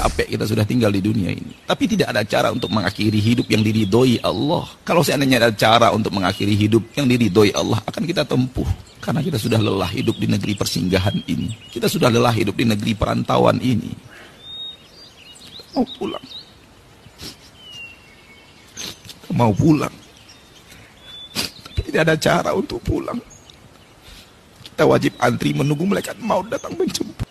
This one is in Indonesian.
capek kita sudah tinggal di dunia ini. Tapi tidak ada cara untuk mengakhiri hidup yang diridhoi Allah. Kalau seandainya ada cara untuk mengakhiri hidup yang diridhoi Allah, akan kita tempuh. Karena kita sudah lelah hidup di negeri persinggahan ini. Kita sudah lelah hidup di negeri perantauan ini. Kita mau pulang. Kita mau pulang. Tapi tidak ada cara untuk pulang. Kita wajib antri menunggu malaikat mau datang menjemput.